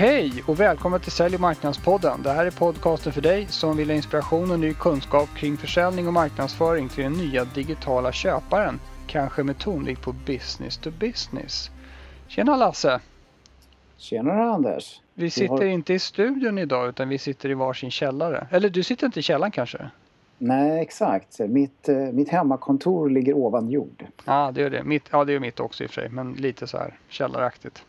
Hej och välkommen till Sälj och marknadspodden. Det här är podcasten för dig som vill ha inspiration och ny kunskap kring försäljning och marknadsföring till den nya digitala köparen. Kanske med tonvikt på business to business. Tjena Lasse! Tjenare Anders! Vi sitter har... inte i studion idag utan vi sitter i varsin källare. Eller du sitter inte i källaren kanske? Nej, exakt. Mitt, eh, mitt hemmakontor ligger ovan jord. Ja, det är det. Mitt, ja, det är mitt också i och för sig, men lite så här källaraktigt.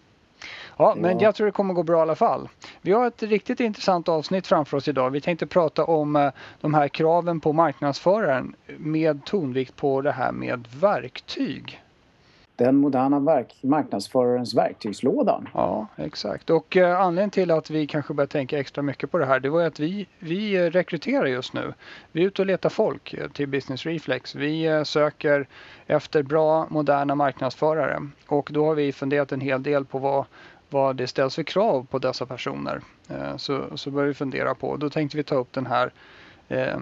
Ja, men jag tror det kommer gå bra i alla fall. Vi har ett riktigt intressant avsnitt framför oss idag. Vi tänkte prata om eh, de här kraven på marknadsföraren med tonvikt på det här med verktyg den moderna verk marknadsförarens verktygslåda. Ja, exakt. Och eh, anledningen till att vi kanske börjar tänka extra mycket på det här, det var att vi, vi rekryterar just nu. Vi är ute och letar folk eh, till Business Reflex. Vi eh, söker efter bra, moderna marknadsförare och då har vi funderat en hel del på vad, vad det ställs för krav på dessa personer. Eh, så, så börjar vi fundera på, då tänkte vi ta upp den här eh,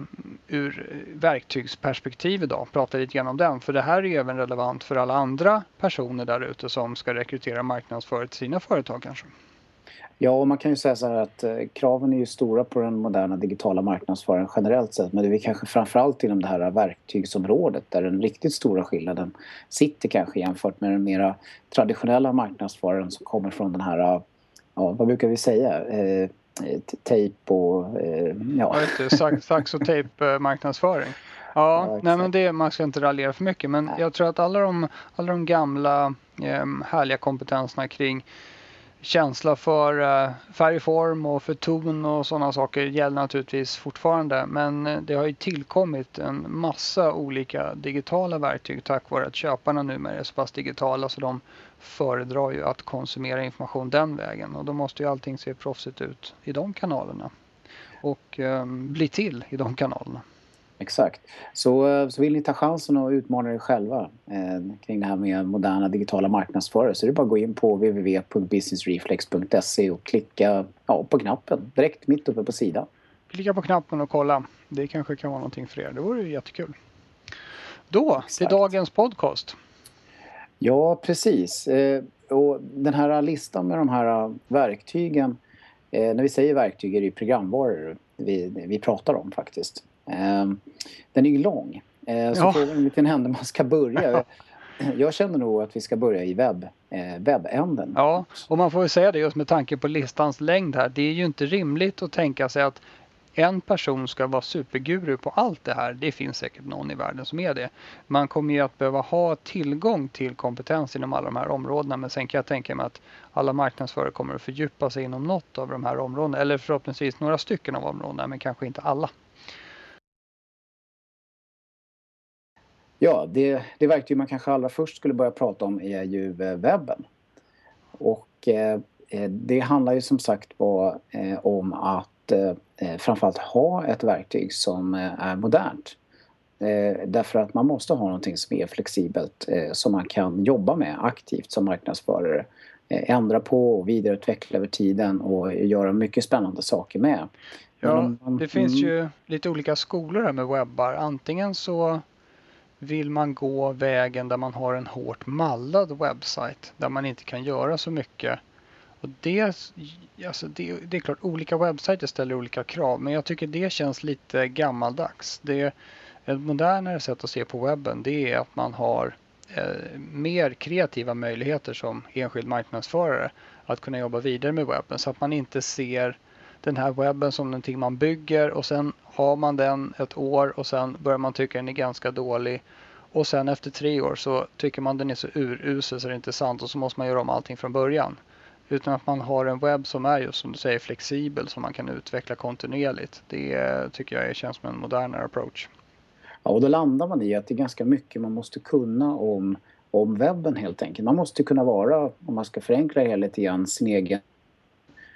ur verktygsperspektiv idag. Prata lite grann om den. För det här är ju även relevant för alla andra personer där ute som ska rekrytera marknadsförare till sina företag kanske. Ja, och man kan ju säga så här att eh, kraven är ju stora på den moderna digitala marknadsföraren generellt sett. Men det är kanske framförallt inom det här verktygsområdet där den riktigt stora skillnaden sitter kanske jämfört med den mera traditionella marknadsföraren som kommer från den här, ja, vad brukar vi säga, eh, tejp och eh, ja. ja sax och tejp eh, marknadsföring. Ja, ja nej men det, man ska inte raljera för mycket men nej. jag tror att alla de, alla de gamla eh, härliga kompetenserna kring känsla för eh, färgform och för ton och sådana saker gäller naturligtvis fortfarande. Men eh, det har ju tillkommit en massa olika digitala verktyg tack vare att köparna numera är så pass digitala så de föredrar ju att konsumera information den vägen och då måste ju allting se proffsigt ut i de kanalerna och um, bli till i de kanalerna. Exakt. Så, eh, så vill ni ta chansen och utmana er själva eh, kring det här med moderna digitala marknadsförare så är det bara att gå in på www.businessreflex.se och klicka ja, på knappen direkt mitt uppe på sidan. Klicka på knappen och kolla. Det kanske kan vara någonting för er. Det vore ju jättekul. Då Exakt. till dagens podcast. Ja, precis. Eh, och den här listan med de här verktygen eh, när vi säger verktyg är det ju programvaror vi, vi pratar om faktiskt. Ehm, den är ju lång. Eh, så ja. frågan är vilken ände man ska börja. Jag känner nog att vi ska börja i webb, eh, webbänden. Ja, och man får ju säga det just med tanke på listans längd här. Det är ju inte rimligt att tänka sig att en person ska vara superguru på allt det här. Det finns säkert någon i världen som är det. Man kommer ju att behöva ha tillgång till kompetens inom alla de här områdena. Men sen kan jag tänka mig att alla marknadsförare kommer att fördjupa sig inom något av de här områdena. Eller förhoppningsvis några stycken av områdena, men kanske inte alla. Ja, det, det verktyg man kanske allra först skulle börja prata om är ju eh, webben. Och eh, eh, det handlar ju som sagt var eh, om att eh, framförallt ha ett verktyg som är modernt. därför att man måste ha någonting som är flexibelt som man kan jobba med aktivt som marknadsförare. ändra på och vidareutveckla över tiden och göra mycket spännande saker med. Ja, det finns ju lite olika skolor här med webbar. Antingen så vill man gå vägen där man har en hårt mallad webbsajt där man inte kan göra så mycket. Och det, alltså det, det är klart, olika webbsajter ställer olika krav men jag tycker det känns lite gammaldags. Det, ett modernare sätt att se på webben det är att man har eh, mer kreativa möjligheter som enskild marknadsförare att kunna jobba vidare med webben så att man inte ser den här webben som någonting man bygger och sen har man den ett år och sen börjar man tycka den är ganska dålig. Och sen efter tre år så tycker man den är så urusel så det är inte sant och så måste man göra om allting från början. Utan att man har en webb som är just som du säger flexibel som man kan utveckla kontinuerligt. Det tycker jag känns som en modernare approach. Ja, och då landar man i att det är ganska mycket man måste kunna om, om webben helt enkelt. Man måste kunna vara, om man ska förenkla det lite grann, sin egen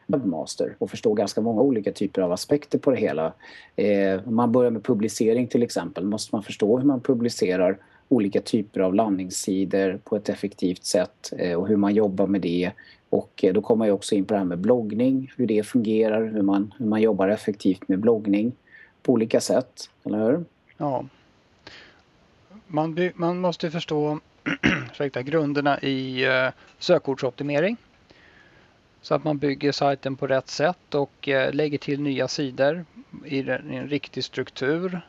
webmaster och förstå ganska många olika typer av aspekter på det hela. Eh, om man börjar med publicering till exempel måste man förstå hur man publicerar olika typer av landningssidor på ett effektivt sätt eh, och hur man jobbar med det. Och eh, då kommer jag också in på det här med bloggning, hur det fungerar, hur man, hur man jobbar effektivt med bloggning på olika sätt, eller hur? Ja. Man, man måste förstå ursäkta, grunderna i eh, sökordsoptimering så att man bygger sajten på rätt sätt och eh, lägger till nya sidor i en riktig struktur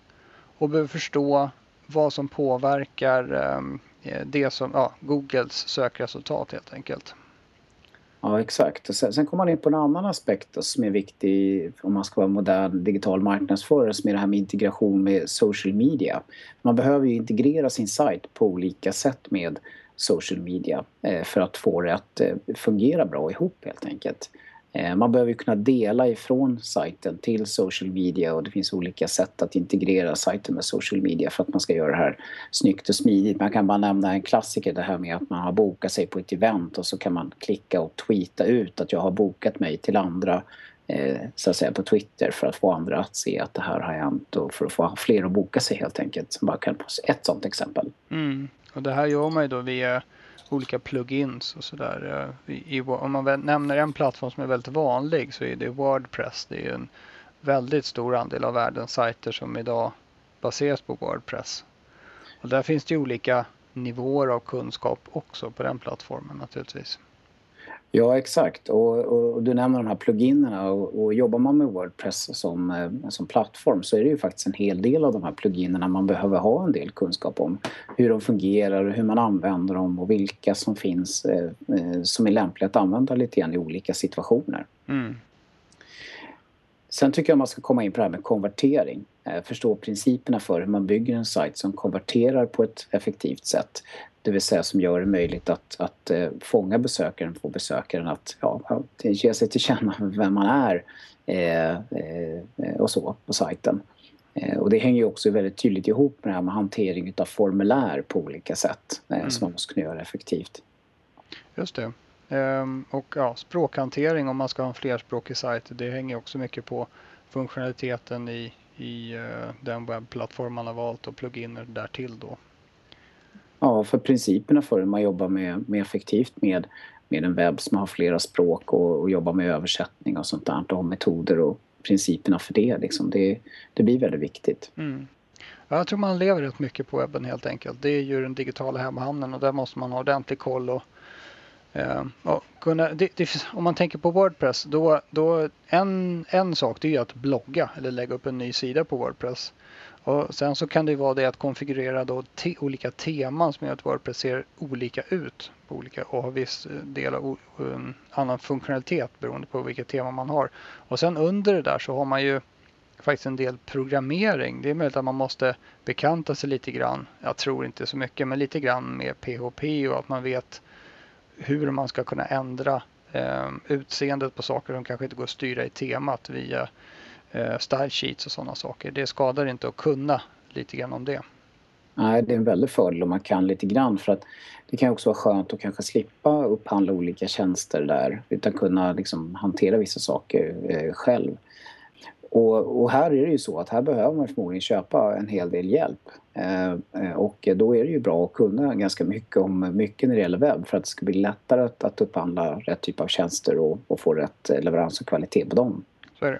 och behöver förstå vad som påverkar ehm, eh, det som, ja, Googles sökresultat helt enkelt. Ja, exakt. Sen, sen kommer man in på en annan aspekt som är viktig om man ska vara modern digital marknadsförare som är det här med integration med social media. Man behöver ju integrera sin sajt på olika sätt med social media eh, för att få det att eh, fungera bra ihop helt enkelt. Eh, man behöver kunna dela ifrån sajten till social media och det finns olika sätt att integrera sajten med social media för att man ska göra det här snyggt och smidigt. Man kan bara nämna en klassiker det här med att man har bokat sig på ett event och så kan man klicka och tweeta ut att jag har bokat mig till andra så att säga på Twitter för att få andra att se att det här har hänt och för att få fler att boka sig helt enkelt. Bara kan ett sånt exempel. Mm. Och det här gör man ju då via olika plugins och sådär. Eh, om man nämner en plattform som är väldigt vanlig så är det Wordpress. Det är en väldigt stor andel av världens sajter som idag baseras på Wordpress. Och där finns det olika nivåer av kunskap också på den plattformen naturligtvis. Ja, exakt. Och, och, du nämner de här pluginerna och, och jobbar man med Wordpress som, eh, som plattform så är det ju faktiskt en hel del av de här pluginerna man behöver ha en del kunskap om. Hur de fungerar, hur man använder dem och vilka som finns eh, eh som är lämpliga att använda lite grann i olika situationer. Mm. Sen tycker jag man ska komma in på det här med konvertering. Eh, förstå principerna för hur man bygger en sajt som konverterar på ett effektivt sätt. Det vill säga som gör det möjligt att, att uh, fånga besökaren, få besökaren att ja, ge sig till känna vem man är eh, eh, och så på sajten. Eh, och det hänger ju också väldigt tydligt ihop med det här med hantering av formulär på olika sätt eh, mm. som man måste kunna göra effektivt. Just det. Ehm, och ja, språkhantering om man ska ha en flerspråkig sajt det hänger också mycket på funktionaliteten i, i uh, den webbplattform man har valt och pluginer därtill då. Ja, för principerna för hur man jobbar med, med effektivt med, med en webb som har flera språk och, och jobbar med översättning och sånt där och metoder och principerna för det, liksom, det, det blir väldigt viktigt. Mm. Jag tror man lever rätt mycket på webben helt enkelt. Det är ju den digitala hemmahamnen och där måste man ha ordentlig koll och Uh, kunna, det, det, om man tänker på Wordpress, då, då en, en sak det är att blogga eller lägga upp en ny sida på Wordpress. Och sen så kan det vara det att konfigurera då te, olika teman som gör att Wordpress ser olika ut på olika, och har viss eh, del av um, annan funktionalitet beroende på vilket tema man har. Och sen under det där så har man ju faktiskt en del programmering. Det är möjligt att man måste bekanta sig lite grann. Jag tror inte så mycket, men lite grann med PHP och att man vet hur man ska kunna ändra eh, utseendet på saker som kanske inte går att styra i temat via eh, style sheets och sådana saker. Det skadar inte att kunna lite grann om det. Nej, det är en väldig fördel om man kan lite grann för att det kan också vara skönt att kanske slippa upphandla olika tjänster där utan kunna liksom hantera vissa saker eh, själv. Och, och, här är det ju så att här behöver man förmodligen köpa en hel del hjälp. Eh, eh, och då är det ju bra att kunna ganska mycket om mycket när det gäller webb för att det ska bli lättare att, att upphandla rätt typ av tjänster och, och få rätt leverans och kvalitet på dem. Så är det.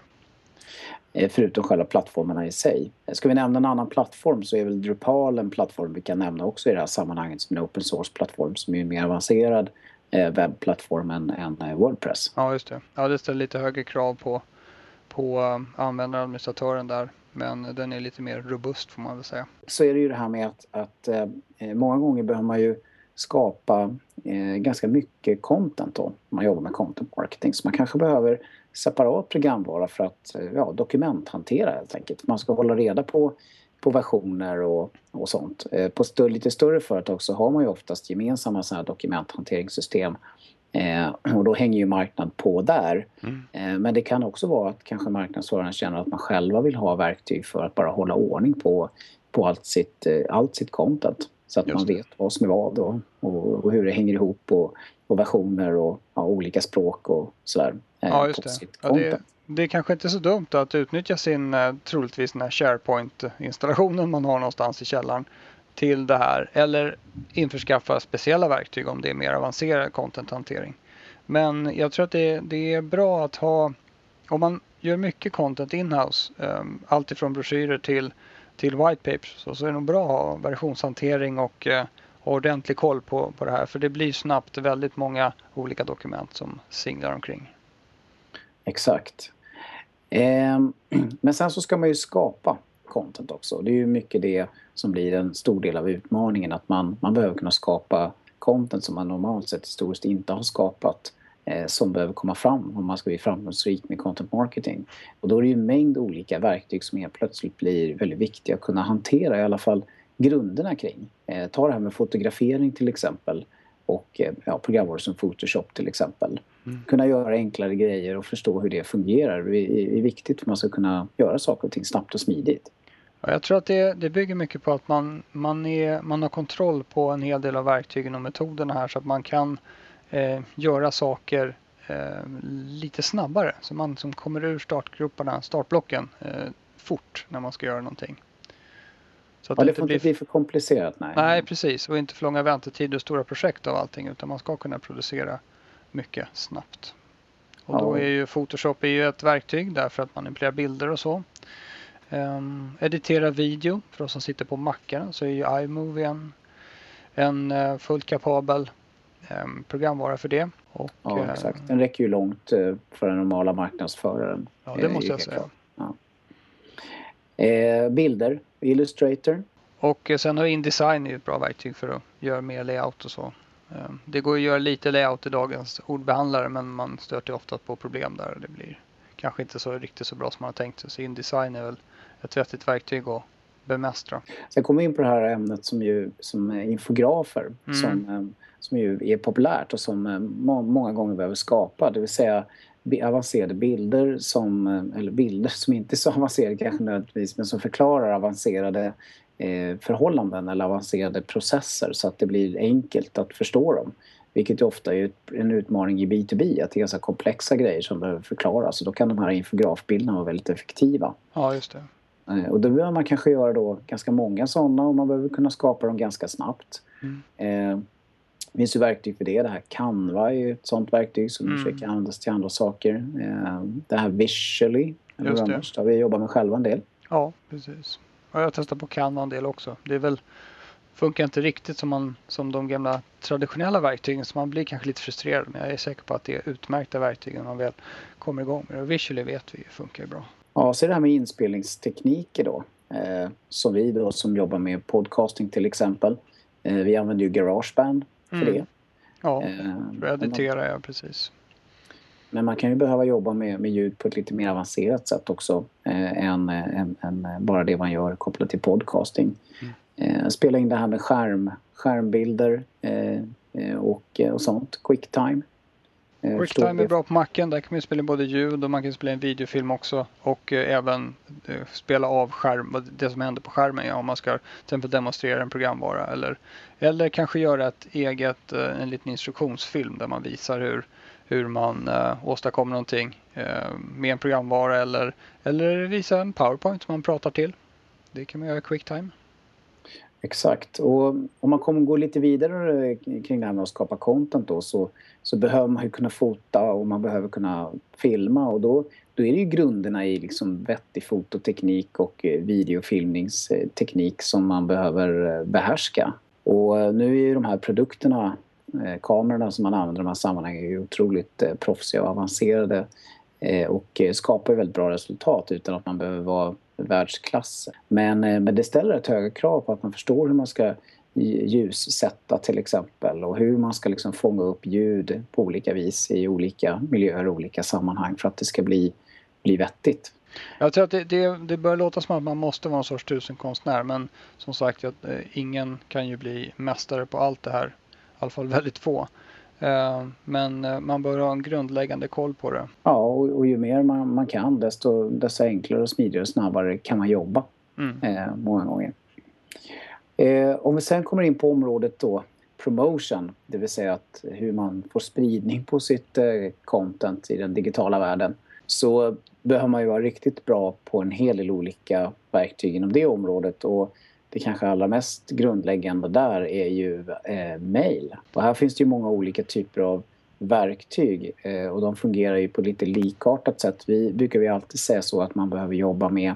Eh, förutom själva plattformarna i sig. Ska vi nämna en annan plattform så är väl Drupal en plattform vi kan nämna också i det här sammanhanget som en open source-plattform som är en mer avancerad webbplattform än, än Wordpress. Ja, just det. Ja, det ställer lite högre krav på på användaradministratören där. Men den är lite mer robust får man väl säga. Så är det ju det här med att, att eh, många gånger behöver man ju skapa eh, ganska mycket content då, man jobbar med content marketing. Så man kanske behöver separat programvara för att eh, ja, dokumenthantera helt enkelt. Man ska hålla reda på, på versioner och, och sånt. Eh, på stö lite större företag så har man ju oftast gemensamma sådana dokumenthanteringssystem Eh, och då hänger ju marknad på där. Mm. Eh, men det kan också vara att kanske marknadsföraren känner att man själva vill ha verktyg för att bara hålla ordning på, på allt, sitt, eh, allt sitt content. Så att man vet vad som är vad och, och, och, hur det hänger ihop och, och versioner och ja, olika språk och sådär. Eh, ja, just det. Ja, det, det är kanske inte så dumt att utnyttja sin eh, troligtvis den här SharePoint-installationen man har någonstans i källaren till det här eller införskaffa speciella verktyg om det är mer avancerad contenthantering. Men jag tror att det, det, är bra att ha, om man gör mycket content inhouse, um, allt ifrån broschyrer till, till white papers, så, så är det nog bra att ha versionshantering och, uh, ha ordentlig koll på, på det här för det blir snabbt väldigt många olika dokument som singlar omkring. Exakt. Eh, men sen så ska man ju skapa content också. Det är ju mycket det som blir en stor del av utmaningen att man, man behöver kunna skapa content som man normalt sett historiskt inte har skapat eh, som behöver komma fram om man ska bli framgångsrik med content marketing. Och då är det ju en mängd olika verktyg som helt plötsligt blir väldigt viktiga att kunna hantera i alla fall grunderna kring. Eh, ta det här med fotografering till exempel och eh, ja, programvaror som Photoshop till exempel. Mm. Kunna göra enklare grejer och förstå hur det fungerar det är, är viktigt för att man ska kunna göra saker och ting snabbt och smidigt. Ja, jag tror att det, det bygger mycket på att man, man, är, man har kontroll på en hel del av verktygen och metoderna här så att man kan eh, göra saker eh, lite snabbare. Så man som kommer ur startgrupperna, startblocken eh, fort när man ska göra någonting. Så att ja, det, det får inte bli för komplicerat. Nej. nej, precis. Och inte för långa väntetider och stora projekt av allting utan man ska kunna producera mycket snabbt. Och ja. då är ju Photoshop är ju ett verktyg därför att manipulerar bilder och så. Um, editera video för oss som sitter på mackar så är ju iMovie en, en uh, fullt kapabel um, programvara för det. Och, ja, exakt. Den räcker ju långt uh, för den normala marknadsföraren. Ja, det måste jag säga. Ja. Eh, bilder, Illustrator. Och eh, sen har Indesign ett bra verktyg för att göra mer layout och så. Eh, det går att göra lite layout i dagens ordbehandlare men man stöter ofta på problem där det blir kanske inte så riktigt så bra som man har tänkt sig. Så Indesign är väl ett vettigt verktyg att bemästra. Sen kommer vi in på det här ämnet som, ju, som infografer mm. som, eh, som ju är populärt och som många gånger behöver skapa. Det vill säga avancerade bilder som, eh, eller bilder som inte är så avancerade kanske nödvändigtvis men som förklarar avancerade eh, förhållanden eller avancerade processer så att det blir enkelt att förstå dem. Vilket ofta är en utmaning i B2B, att det är ganska komplexa grejer som behöver förklaras och då kan de här infografbilderna vara väldigt effektiva. Ja, just det. Eh, och då behöver man kanske göra då ganska många sådana och man behöver kunna skapa dem ganska snabbt. Mm. Eh, det finns ju verktyg för det. Det här Canva är ju ett sånt verktyg som mm. försöker användas till andra saker. Eh, det här Visually, Just det. har vi jobbat med själva en del. Ja, precis. Och jag har testat på Canva en del också. Det är väl, funkar inte riktigt som, man, som de gamla traditionella verktygen så man blir kanske lite frustrerad. Men jag är säker på att det är utmärkta verktyg när man väl kommer igång med det. Och Visually vet vi funkar bra. Ja, så det här med inspelningstekniker då. Eh, som vi då som jobbar med podcasting till exempel. Eh, vi använder ju Garageband för mm. det. Ja, eh, för att editera ja, precis. Men man kan ju behöva jobba med, med ljud på ett lite mer avancerat sätt också eh, än, än, än, bara det man gör kopplat till podcasting. Mm. Eh, spela in det här med skärm, skärmbilder eh, eh och, och sånt, quicktime. Eh, Quicktime är bra på macken. Där kan man spela in både ljud och man kan spela in videofilm också. Och eh, även eh, spela av skärm, det som händer på skärmen. Ja, om man ska till exempel demonstrera en programvara. Eller, eller kanske göra ett eget, en liten instruktionsfilm där man visar hur, hur man äh, åstadkommer någonting äh, med en programvara. Eller, eller visa en powerpoint som man pratar till. Det kan man göra i Quicktime. Exakt. Och om man kommer gå lite vidare kring det här med att skapa content då så, så behöver man ju kunna fota och man behöver kunna filma och då, då är det ju grunderna i liksom vettig fototeknik och eh, videofilmningsteknik som man behöver eh, behärska. Och eh, nu är ju de här produkterna, kamerorna som man använder i de här sammanhangen, är otroligt proffsiga och avancerade och skapar väldigt bra resultat utan att man behöver vara världsklass. Men, eh, men det ställer ett högre krav på att man förstår hur man ska ljussätta till exempel och hur man ska liksom fånga upp ljud på olika vis i olika miljöer och olika sammanhang för att det ska bli, bli vettigt. Jag tror att det, det, det börjar låta som att man måste vara en sorts tusenkonstnär men som sagt eh, ingen kan ju bli mästare på allt det här. I alla fall väldigt få. Eh, men eh, man bör ha en grundläggande koll på det. Ja, och, och ju mer man, man kan desto, desto enklare och smidigare och snabbare kan man jobba. Mm. Eh, många gånger. Eh, om vi sen kommer in på området då promotion, det vill säga att hur man får spridning på sitt eh, content i den digitala världen. Så behöver man ju vara riktigt bra på en hel del olika verktyg inom det området. Och det kanske allra mest grundläggande där är ju eh, mail. Och här finns det ju många olika typer av verktyg eh, och de fungerar ju på lite likartat sätt. Vi brukar vi alltid säga så att man behöver jobba med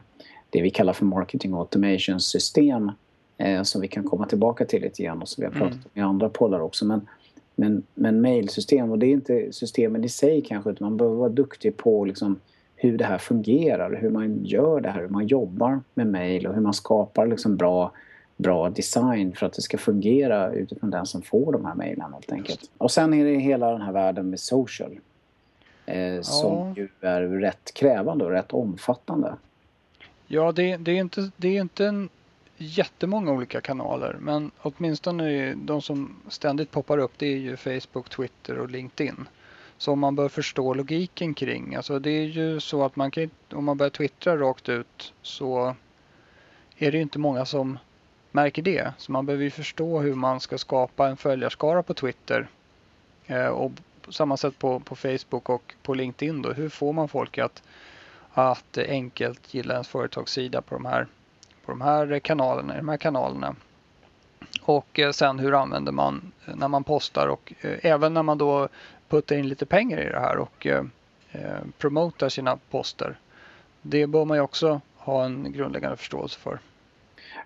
det vi kallar för marketing automation system eh, som vi kan komma tillbaka till lite grann och som vi har pratat mm. om i andra poddar också. Men, men, men mailsystem, och det är inte systemen i sig kanske utan man behöver vara duktig på liksom, hur det här fungerar, hur man gör det här, hur man jobbar med mail och hur man skapar liksom bra, bra design för att det ska fungera utifrån den som får de här mejlen helt enkelt. Och sen är det hela den här världen med social eh, ja. som ju är rätt krävande och rätt omfattande. Ja, det, det, är inte, det är inte en jättemånga olika kanaler men åtminstone de som ständigt poppar upp det är ju Facebook, Twitter och LinkedIn som man bör förstå logiken kring. Alltså det är ju så att man kan, om man börjar twittra rakt ut så är det inte många som märker det. Så man behöver ju förstå hur man ska skapa en följarskara på Twitter. Eh, och på samma sätt på, på Facebook och på LinkedIn då. Hur får man folk att, att enkelt gilla ens företagssida på de här, på de här kanalerna, de här kanalerna. Och eh, sen hur använder man när man postar och eh, även när man då putta in lite pengar i det här och eh, eh sina poster. Det bör man ju också ha en grundläggande förståelse för.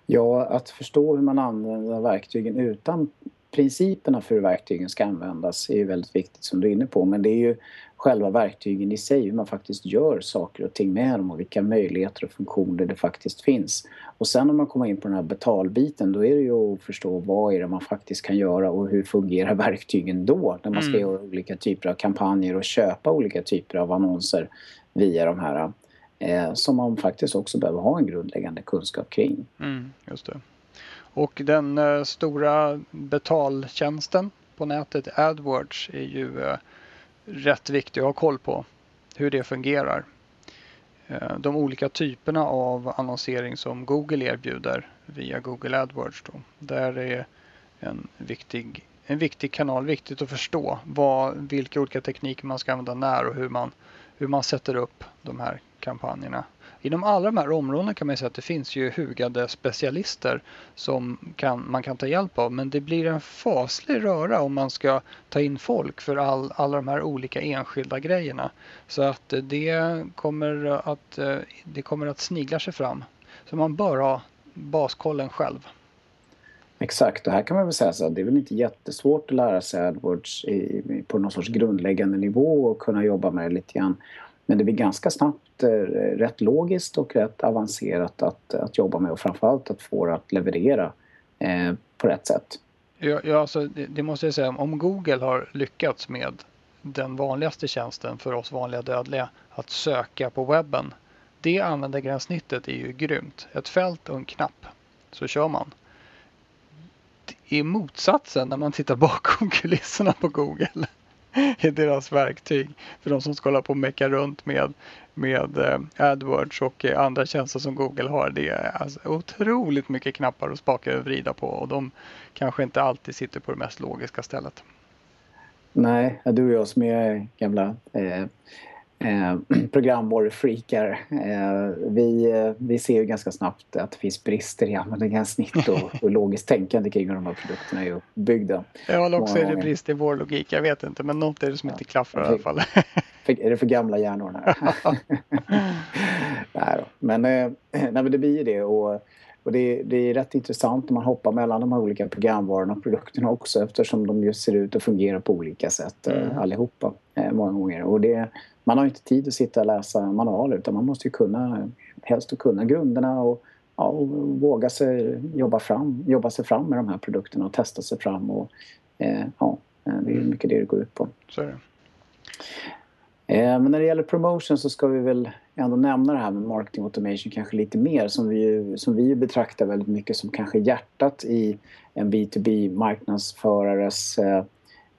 Ja, att förstå hur man använder verktygen utan principerna för hur verktygen ska användas är ju väldigt viktigt som du är inne på. Men det är ju själva verktygen i sig, hur man faktiskt gör saker och ting med dem och vilka möjligheter och funktioner det faktiskt finns. Och sen om man kommer in på den här betalbiten då är det ju att förstå vad är det man faktiskt kan göra och hur fungerar verktygen då när man ska mm. göra olika typer av kampanjer och köpa olika typer av annonser via de här eh, som man faktiskt också behöver ha en grundläggande kunskap kring. Mm, just det. Och den eh, stora betaltjänsten på nätet AdWords är ju eh, rätt viktig att ha koll på hur det fungerar. Eh, de olika typerna av annonsering som Google erbjuder via Google AdWords. Då. Där är en viktig, en viktig kanal, viktigt att förstå vad, vilka olika tekniker man ska använda när och hur man, hur man sätter upp de här kampanjerna. Inom alla de här områdena kan man säga att det finns ju hugade specialister som kan, man kan ta hjälp av. Men det blir en faslig röra om man ska ta in folk för all, alla de här olika enskilda grejerna. Så att det kommer att, det kommer att snigla sig fram. Så man bör ha baskollen själv. Exakt, och här kan man väl säga så att det är väl inte jättesvårt att lära sig AdWords i, på någon sorts grundläggande nivå och kunna jobba med det lite grann. Men det blir ganska snabbt eh, rätt logiskt och rätt avancerat att, att jobba med och framförallt att få det att leverera eh, på rätt sätt. Ja, ja alltså, det, det, måste jag säga, om Google har lyckats med den vanligaste tjänsten för oss vanliga dödliga, att söka på webben. Det användargränssnittet är ju grymt. Ett fält och en knapp så kör man. Det är motsatsen när man tittar bakom kulisserna på Google i deras verktyg. För de som ska hålla på och mecka runt med, med eh, AdWords och eh, andra tjänster som Google har. Det är alltså otroligt mycket knappar att spaka och vrida på och de kanske inte alltid sitter på det mest logiska stället. Nej, du och jag som är gamla eh, eh, programvarufreakar. Eh, vi, eh, vi ser ju ganska snabbt att det finns brister i användargränssnitt och, och logiskt tänkande kring hur de här produkterna är uppbyggda. Ja, eller också är det brist i vår logik. Jag vet inte, men något är det som ja. inte klaffar i alla fall. är det för gamla hjärnor nej då. Men, eh, nej, men det blir ju det. Och, och det, det, är rätt intressant när man hoppar mellan de här olika programvarorna och produkterna också eftersom de just ser ut att fungera på olika sätt eh, mm. allihopa eh, många gånger. Och det, man har inte tid att sitta och läsa manualer utan man måste ju kunna, helst att kunna grunderna och, ja, och våga sig jobba, fram, jobba sig fram med de här produkterna och testa sig fram. Och, eh, ja, eh, det är mycket det det går ut på. Så men när det gäller promotion så ska vi väl ändå nämna det här med marketing automation kanske lite mer som vi, som vi betraktar väldigt mycket som kanske hjärtat i en B2B marknadsförares eh,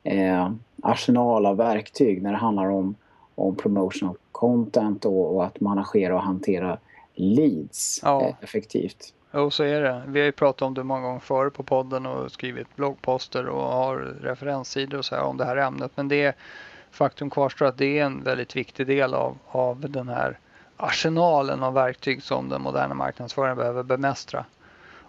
eh, arsenal av verktyg när det handlar om om promotional content och, och att managera och hantera leads ja. Eh, effektivt. Jo, så är det. Vi har ju pratat om det många gånger förr på podden och skrivit bloggposter och har referenssidor och så här om det här ämnet. Men det är, faktum kvarstår att det är en väldigt viktig del av, av den här arsenalen av verktyg som den moderna marknadsföraren behöver bemästra.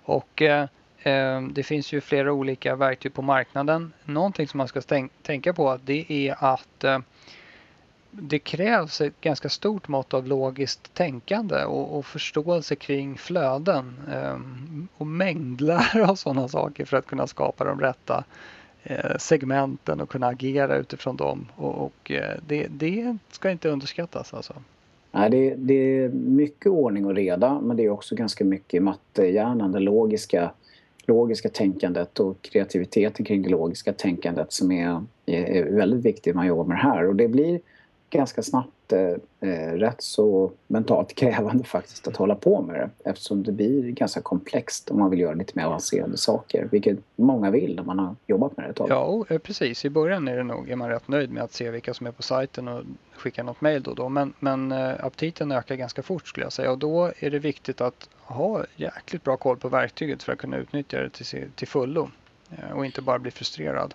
Och eh, eh det finns ju flera olika verktyg på marknaden. Någonting som man ska tänka på det är att eh, det krävs ett ganska stort mått av logiskt tänkande och, och förståelse kring flöden eh, och mängdlära av sådana saker för att kunna skapa de rätta Eh, segmenten och kunna agera utifrån dem. Och, och eh, det, det, ska inte underskattas alltså. Nej, det, det, är mycket ordning och reda men det är också ganska mycket mattehjärnan, det logiska, logiska tänkandet och kreativiteten kring det logiska tänkandet som är, är väldigt viktigt när man jobbar med det här. Och det blir ganska snabbt eh, eh, rätt så mentalt krävande faktiskt att hålla på med det eftersom det blir ganska komplext om man vill göra lite mer avancerade saker vilket många vill när man har jobbat med det ett tag. Ja, eh, precis. I början är det nog, är man rätt nöjd med att se vilka som är på sajten och skicka något mejl då och då. Men, men eh, aptiten ökar ganska fort skulle jag säga och då är det viktigt att ha jäkligt bra koll på verktyget för att kunna utnyttja det till, till fullo och inte bara bli frustrerad.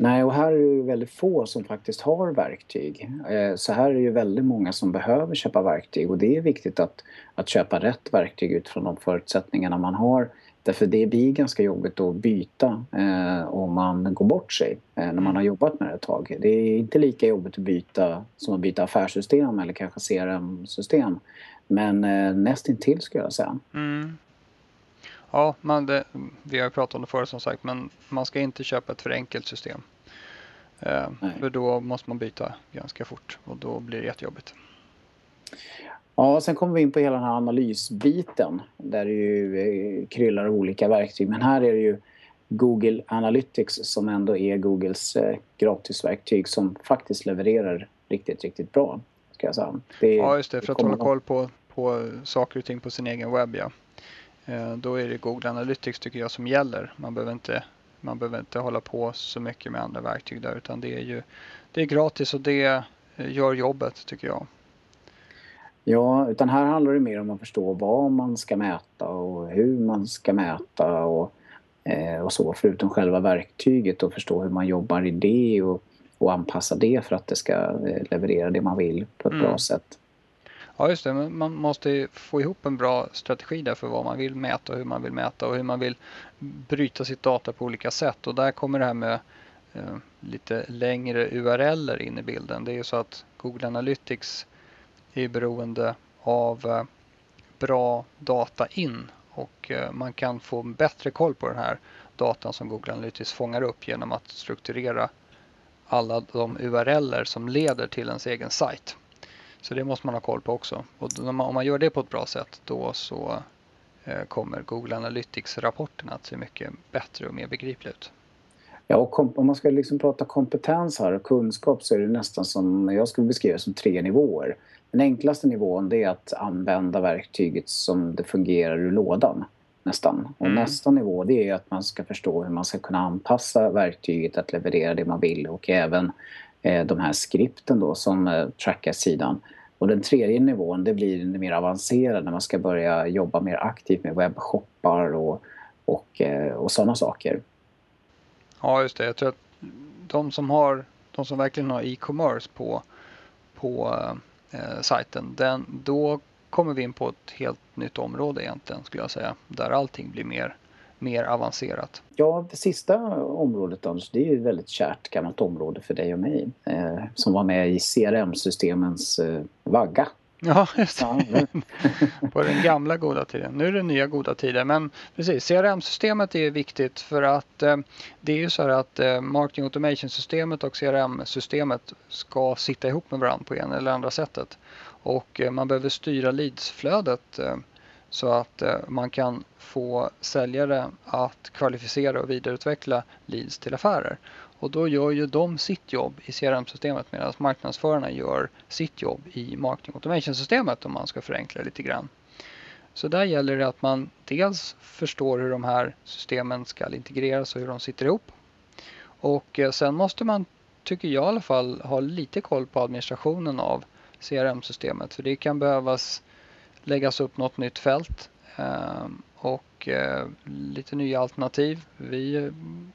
Nej, och här är det ju väldigt få som faktiskt har verktyg. Eh, så här är det ju väldigt många som behöver köpa verktyg och det är viktigt att, att köpa rätt verktyg utifrån de förutsättningarna man har. Därför det blir ganska jobbigt att byta eh, om man går bort sig eh, när man har jobbat med det ett tag. Det är inte lika jobbigt att byta som att byta affärssystem eller kanske CRM-system. Men eh, nästintill skulle jag säga. Mm. Ja, man, det, vi har ju pratat om det förut som sagt, men man ska inte köpa ett för enkelt system. Eh, för då måste man byta ganska fort och då blir det jättejobbigt. Ja, sen kommer vi in på hela den här analysbiten där det ju eh, kryllar olika verktyg. Men här är det ju Google Analytics som ändå är Googles eh, gratisverktyg som faktiskt levererar riktigt, riktigt bra. Ska jag säga. Det, ja, just det, för att hålla koll på, på saker och ting på sin egen webb. Ja. Eh, då är det Google Analytics tycker jag som gäller. Man behöver inte, man behöver inte hålla på så mycket med andra verktyg där utan det är ju det är gratis och det eh, gör jobbet tycker jag. Ja, utan här handlar det mer om att förstå vad man ska mäta och hur man ska mäta och, eh, och så förutom själva verktyget och förstå hur man jobbar i det och, och anpassa det för att det ska leverera det man vill på ett mm. bra sätt. Ja just det, man måste få ihop en bra strategi där för vad man vill mäta och hur man vill mäta och hur man vill bryta sitt data på olika sätt och där kommer det här med eh, lite längre URLer in i bilden. Det är ju så att Google Analytics är beroende av eh, bra data in och eh, man kan få bättre koll på den här datan som Google Analytics fångar upp genom att strukturera alla de URLer som leder till ens egen sajt. Så det måste man ha koll på också. Och om man gör det på ett bra sätt då så eh, kommer Google Analytics-rapporterna att se mycket bättre och mer begripliga ut. Ja, och om man ska liksom prata kompetens här och kunskap så är det nästan som, jag skulle beskriva som tre nivåer. Den enklaste nivån det är att använda verktyget som det fungerar ur lådan nästan. Och mm. nästa nivå det är att man ska förstå hur man ska kunna anpassa verktyget att leverera det man vill och även eh, de här skripten då som eh, trackar sidan. Och den tredje nivån det blir mer avancerad när man ska börja jobba mer aktivt med webbshoppar och, och, eh, och sådana saker. Ja just det, jag tror att de som, har, de som verkligen har e-commerce på, på eh, sajten, den, då kommer vi in på ett helt nytt område egentligen skulle jag säga. Där allting blir mer mer avancerat? Ja, det sista området Anders, det är ju ett väldigt kärt gammalt område för dig och mig. Eh, som var med i CRM-systemens eh, vagga. Ja, just det. På den gamla goda tiden. Nu är det nya goda tider. Men precis, CRM-systemet är viktigt för att eh, det är ju så här att eh, Marketing Automation-systemet och CRM-systemet ska sitta ihop med varandra på en eller andra sättet. Och eh, man behöver styra leadsflödet eh, så att eh, man kan få säljare att kvalificera och vidareutveckla leads till affärer. Och då gör ju de sitt jobb i CRM-systemet medan marknadsförarna gör sitt jobb i Marketing Automation-systemet om man ska förenkla lite grann. Så där gäller det att man dels förstår hur de här systemen ska integreras och hur de sitter ihop. Och eh, sen måste man, tycker jag i alla fall, ha lite koll på administrationen av CRM-systemet. För det kan behövas läggas upp något nytt fält ehm, och eh, lite nya alternativ. Vi eh,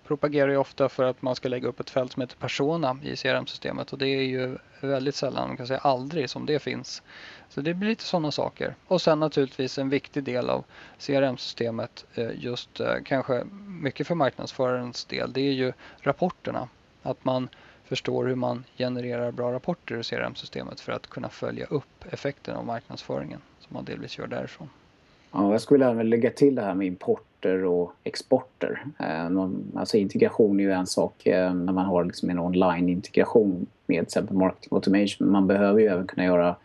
propagerar ju ofta för att man ska lägga upp ett fält som heter Persona i CRM-systemet och det är ju väldigt sällan, man kan säga aldrig, som det finns. Så det blir lite sådana saker. Och sen naturligtvis en viktig del av CRM-systemet, eh, just eh, kanske mycket för marknadsförarens del, det är ju rapporterna. Att man förstår hur man genererar bra rapporter ur CRM-systemet för att kunna följa upp effekten av marknadsföringen som man delvis gör därifrån. Ja, jag skulle även lägga till det här med importer och exporter. Eh, alltså integration är ju en sak eh, när man har liksom en online-integration med till exempel marketing automation. Man behöver ju även kunna göra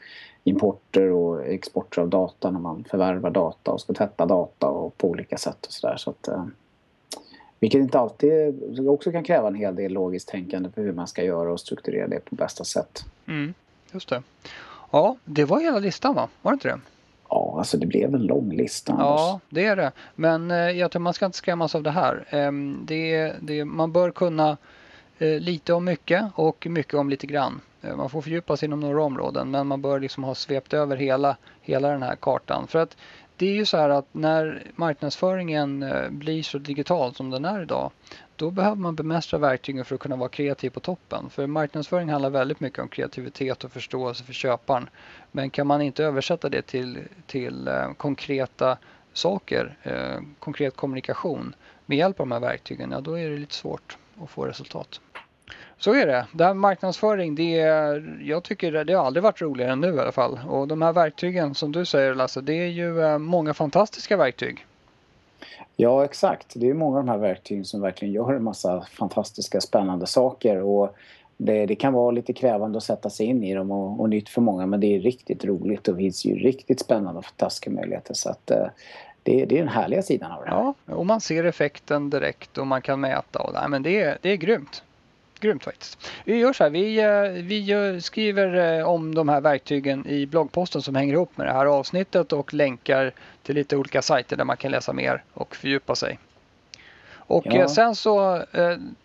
importer och exporter av data när man förvärvar data och ska tvätta data och på olika sätt och sådär. Så att, eh, vilket inte alltid också kan kräva en hel del logiskt tänkande för hur man ska göra och strukturera det på bästa sätt. Mm, just det. Ja, det var hela listan va? Var det inte det? Ja, alltså det blev en lång lista. Ja, det är det. Men eh, jag tror man ska inte skrämmas av det här. Eh, det, det, man bör kunna eh, lite om mycket och mycket om lite grann. Eh, man får fördjupa sig inom några områden men man bör liksom ha svept över hela, hela den här kartan. För att det är ju så här att när marknadsföringen blir så digital som den är idag då behöver man bemästra verktygen för att kunna vara kreativ på toppen. För marknadsföring handlar väldigt mycket om kreativitet och förståelse för köparen. Men kan man inte översätta det till, till eh, konkreta saker, eh, konkret kommunikation med hjälp av de här verktygen, ja då är det lite svårt att få resultat. Så är det. Det här med marknadsföring, det är, jag tycker det har aldrig varit roligare än nu i alla fall. Och de här verktygen som du säger Lasse, det är ju eh, många fantastiska verktyg. Ja, exakt. Det är många av de här verktygen som verkligen gör en massa fantastiska, spännande saker. Och det, det kan vara lite krävande att sätta sig in i dem och, och, nytt för många men det är riktigt roligt och det finns ju riktigt spännande och fantastiska möjligheter. Så att, eh, det, det, är den härliga sidan av det. här. Ja, och man ser effekten direkt och man kan mäta. Och, nej, men det, är, det är grymt. Grymt faktiskt. Vi gör så här, vi, eh, vi skriver eh, om de här verktygen i bloggposten som hänger ihop med det här avsnittet och länkar till lite olika sajter där man kan läsa mer och fördjupa sig. Och ja. Eh, sen så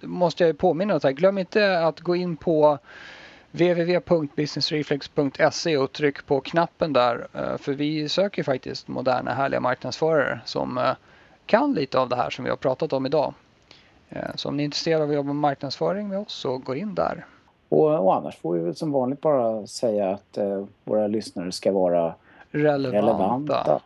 måste jag påminna om glöm inte att gå in på www.businessreflex.se och tryck på knappen där för vi söker faktiskt moderna härliga marknadsförare som kan lite av det här som vi har pratat om idag. Eh, så om ni är intresserade av att jobba med marknadsföring med oss så gå in där. Och, och annars får vi väl som vanligt bara säga att eh, våra lyssnare ska vara relevanta. relevanta